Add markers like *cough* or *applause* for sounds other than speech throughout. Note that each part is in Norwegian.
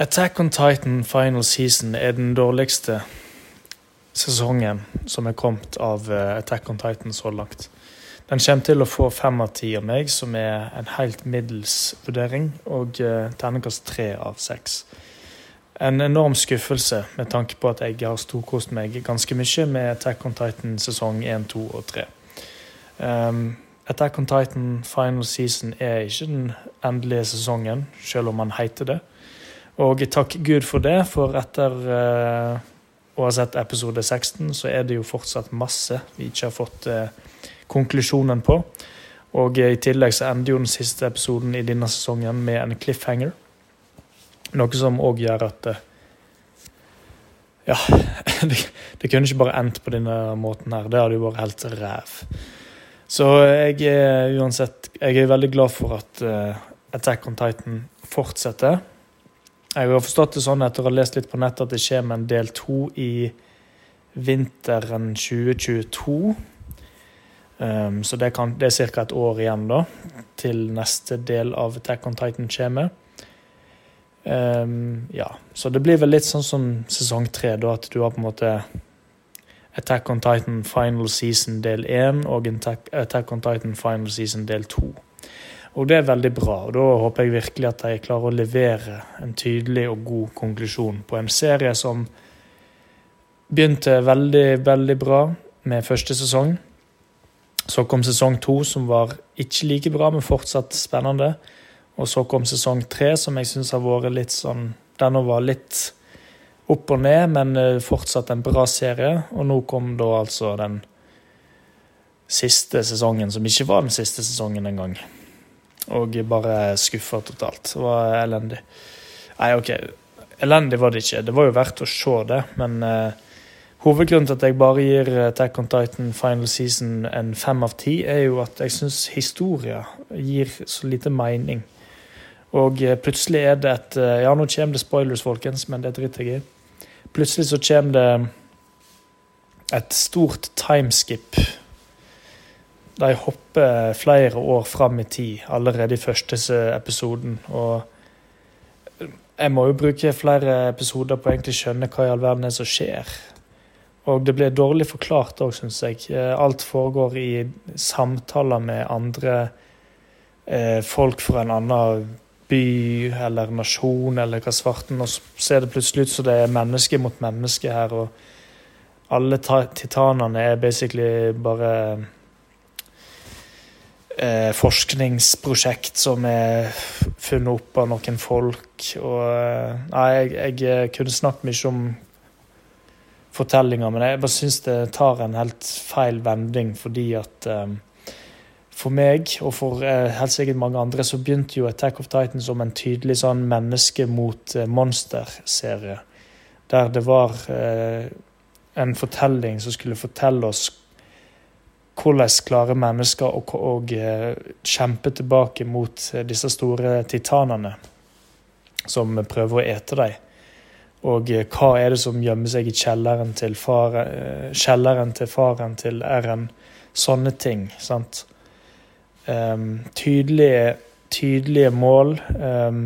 Attack on Titan Final Season er den dårligste sesongen som er kommet av eh, Attack on Titan så langt. Den kommer til å få fem av ti av meg, som er en helt middels vurdering, og uh, terningkast tre av seks. En enorm skuffelse med tanke på at jeg har storkost meg ganske mye med Attack on Titan sesong 1, 2 og 3. Um, Attack on Titan Final Season er ikke den endelige sesongen, selv om man heter det. Og takk Gud for det, for etter uh, å ha sett episode 16, så er det jo fortsatt masse vi ikke har fått uh, konklusjonen på. Og uh, i tillegg så ender jo den siste episoden i denne sesongen med en cliffhanger. Noe som òg gjør at Ja, *laughs* det, det, kunne ikke bare endt på denne måten her. Det hadde jo vært helt ræv. Så jeg er uansett Jeg er veldig glad for at Attack on Titan fortsetter. Jeg har forstått det sånn etter å ha lest litt på nettet at det kommer en del to i vinteren 2022. Um, så det, kan, det er ca. et år igjen da, til neste del av Attack on Titan kommer. Um, ja, så det blir vel litt sånn som sesong tre, da, at du har på en måte Attack on Titan Final Season del 1 og Attack on Titan Final Season del 2. Og det er veldig bra. og Da håper jeg virkelig at de klarer å levere en tydelig og god konklusjon på en serie som begynte veldig, veldig bra med første sesong. Så kom sesong to, som var ikke like bra, men fortsatt spennende. Og så kom sesong tre, som jeg syns har vært litt sånn Denne var litt opp og ned, men eh, fortsatt en bra serie. Og nå kom da altså den siste sesongen, som ikke var den siste sesongen engang og bare skuffa totalt. Det var elendig. Nei, OK, elendig var det ikke. Det var jo verdt å se det, men uh, hovedgrunnen til at jeg bare gir Attack on Titan Final Season en fem av ti, er jo at jeg syns historia gir så lite mening. Og uh, plutselig er det et Ja, nå kommer det spoilers, folkens, men det driter jeg i. Plutselig så kommer det et stort timeskip de hopper flere år fram i tid allerede i første episoden. Og jeg må jo bruke flere episoder på å egentlig skjønne hva i all verden er som skjer. Og det blir dårlig forklart òg, syns jeg. Alt foregår i samtaler med andre eh, folk fra en annen by eller nasjon eller hva svarten, og så ser det plutselig ut som det er menneske mot menneske her, og alle titanene er basically bare eh, forskningsprosjekt som er funnet opp av noen folk. Og eh, Nei, jeg, jeg eh, kunne snakket mye om fortellinger, men jeg bare syns det tar en helt feil vending fordi at eh, for meg, og for eh, helt sikkert mange andre, så begynte jo Attack of Titan som en tydelig sånn menneske mot monster-serie. Der det var eh, en fortelling som skulle fortelle oss hvordan klarer mennesker å, å, eh, kjempe tilbake mot eh, disse store titanene som prøver å ete dem? Og eh, hva er det som gjemmer seg i kjelleren til, far, kjelleren til faren til R.N.? Sånne ting. sant? Um, tydelige, tydelige, mål. Um,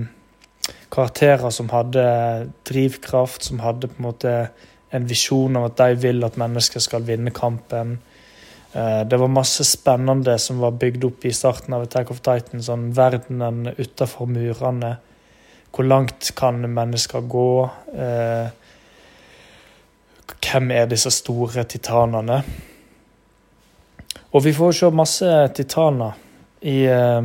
karakterer som hadde drivkraft, som hadde på en måte en visjon om at de vil at mennesker skal vinne kampen. Eh, det var masse spennende som var bygd opp i starten av Attack of Titan. Sånn verdenen utafor murene. Hvor langt kan mennesker gå? Eh, hvem er disse store titanene? Og vi får se masse titaner i, eh,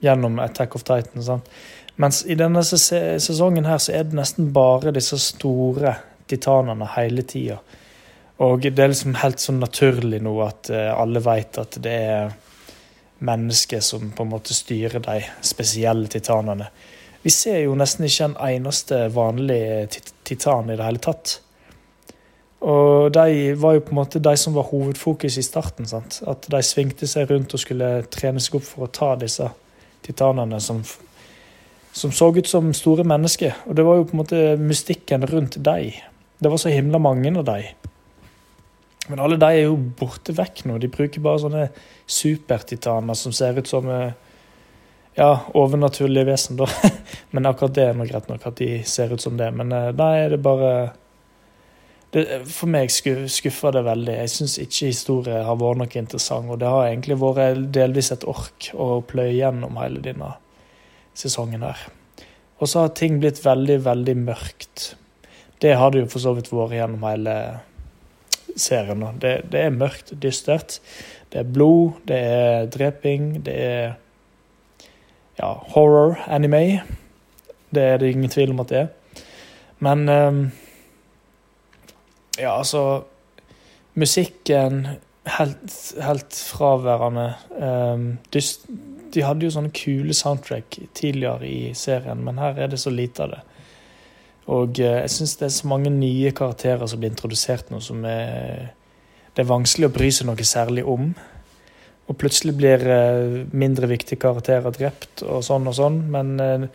gjennom Attack of Titan. Sant? Mens i denne sesongen her så er det nesten bare disse store titanene hele tida. Og det er liksom helt sånn naturlig nå at uh, alle vet at det er mennesker som på en måte styrer de spesielle titanene. Vi ser jo nesten ikke en eneste vanlig titan i det hele tatt. Og de var jo på en måte de som var hovedfokus i starten. sant? At de svingte seg rundt og skulle trene seg opp for å ta disse titanene som, som så ut som store mennesker. Og det var jo på en måte mystikken rundt dem. Det var så himla mange av dem. Men alle de er jo borte vekk nå. De bruker bare sånne supertitaner som ser ut som eh, ja, overnaturlige vesen, da. *laughs* Men akkurat det er nå greit nok at de ser ut som det. Men da det er bare det, For meg skuffer det veldig. Jeg syns ikke historie har vært noe interessant. Og det har egentlig vært delvis et ork å pløye gjennom hele denne sesongen her. Og så har ting blitt veldig, veldig mørkt. Det har det jo for så vidt vært gjennom hele serien. Det, det er mørkt, dystert. Det er blod, det er dreping, det er ja, horror anime. Det er det ingen tvil om at det er. Men um, ja, altså Musikken helt, helt fraværende. Um, de, de, hadde jo sånne kule soundtrack tidligere i serien, men her er det så lite av det. Og uh, jeg syns det er så mange nye karakterer som blir introdusert nå, som er Det er vanskelig å bry seg noe særlig om. Og plutselig blir uh, mindre viktige karakterer drept og sånn og sånn, men uh,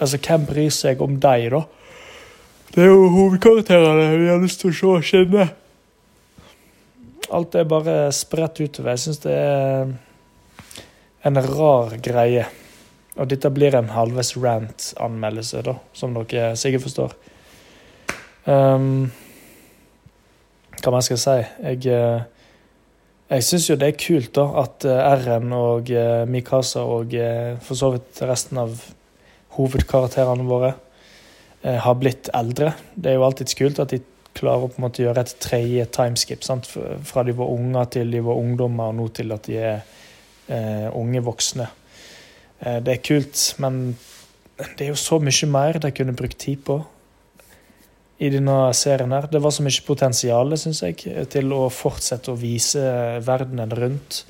altså, hvem bryr seg om deg, da? Det er jo hovedkarakterene vi har lyst til å se skinne. Alt er bare spredt utover. Jeg syns det er en rar greie. Og dette blir en halvveis rant-anmeldelse, da, som dere sikkert forstår. Um, hva man skal si? Jeg, eh, jeg syns jo det er kult da, at eh, R-en og eh, Mikasa og for så vidt resten av hovedkarakterene våre har blitt eldre. Det er jo alltid kult at de klarer å på en måte gjøre et tredje timeskip. Sant? Fra de var unger til de var ungdommer, og nå til at de er eh, unge voksne. Eh, det er kult, men det er jo så mye mer de kunne brukt tid på i denne serien. her. Det var så mye potensial synes jeg, til å fortsette å vise verdenen rundt.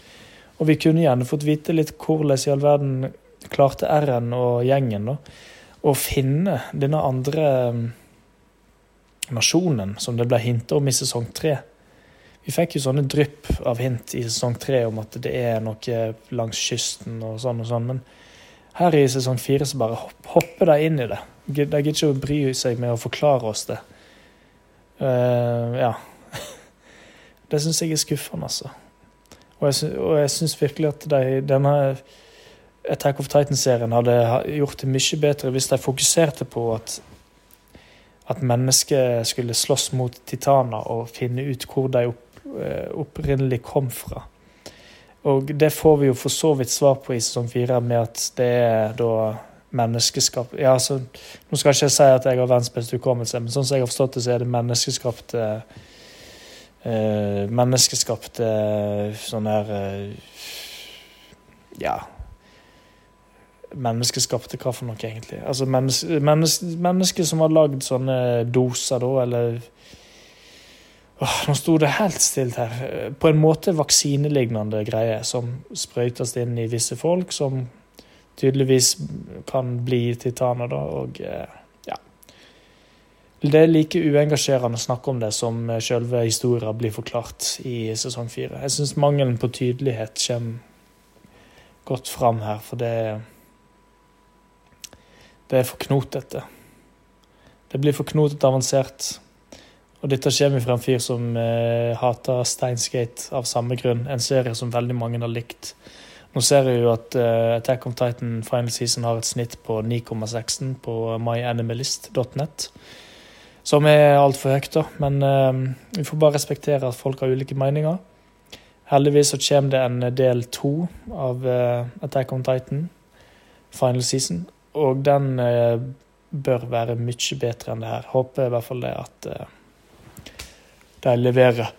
Og vi kunne gjerne fått vite litt hvordan i all verden klarte R-en og gjengen. da å finne denne andre um, nasjonen som det ble hintet om i sesong tre. Vi fikk jo sånne drypp av hint i sesong tre om at det er noe langs kysten og sånn og sånn, men her i sesong fire så bare hopper de inn i det. De gidder ikke å bry seg med å forklare oss det. Uh, ja. *laughs* Det syns jeg er skuffende, altså. Og jeg syns virkelig at de, denne Attack of Titan-serien hadde gjort det mye bedre hvis de fokuserte på at, at mennesker skulle slåss mot titaner og finne ut hvor de opp, opprinnelig kom fra. Og det får vi jo for så vidt svar på i sesong fire, med at det er da menneskeskap Ja, altså, nå skal jeg ikke si at jeg har verdens beste hukommelse, men sånn som jeg har forstått det, så er det menneskeskapte eh, Menneskeskapte sånn her eh, Ja menneskeskapte hva for noe, egentlig? Altså mennesker menneske, menneske som har lagd sånne doser, da, eller Åh, Nå sto det helt stilt her. På en måte vaksinelignende greier som sprøytes inn i visse folk, som tydeligvis kan bli titaner, da, og eh, ja. Det er like uengasjerende å snakke om det som selve historien blir forklart i sesong fire. Jeg syns mangelen på tydelighet kommer godt fram her, for det er det er for knotete. Det blir for knotete avansert. Og dette kommer fra en fyr som eh, hater Steinsgate av samme grunn. En serie som veldig mange har likt. Nå ser jeg jo at eh, Attack on Titan final season har et snitt på 9,16 på myanimalist.net. Som er altfor høyt, da. Men eh, vi får bare respektere at folk har ulike meninger. Heldigvis så kommer det en del to av uh, Attack on Titan final season. Og den eh, bør være mye bedre enn det her. Håper i hvert fall det at eh, de leverer.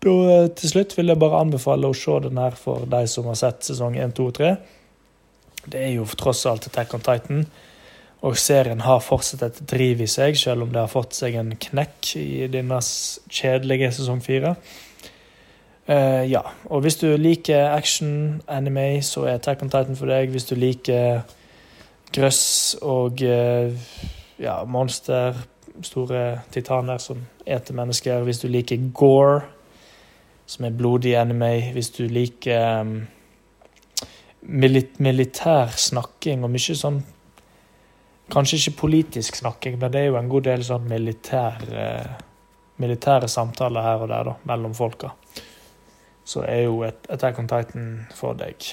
Da, eh, til slutt vil jeg bare anbefale å se den her for de som har sett sesong 1, 2 og 3. Det er jo tross alt Attack on Titan. Og serien har fortsatt et driv i seg, selv om det har fått seg en knekk i denne kjedelige sesong 4. Uh, ja. Og hvis du liker action, anime, så er Attack on Titan for deg. Hvis du liker grøss og uh, ja, monster, store titaner som eter mennesker. Hvis du liker gore, som er blodig anime. Hvis du liker um, militær snakking og mye sånn Kanskje ikke politisk snakking, men det er jo en god del sånn militær, uh, militære samtaler her og der da, mellom folka så er jo Attack on Titan for deg.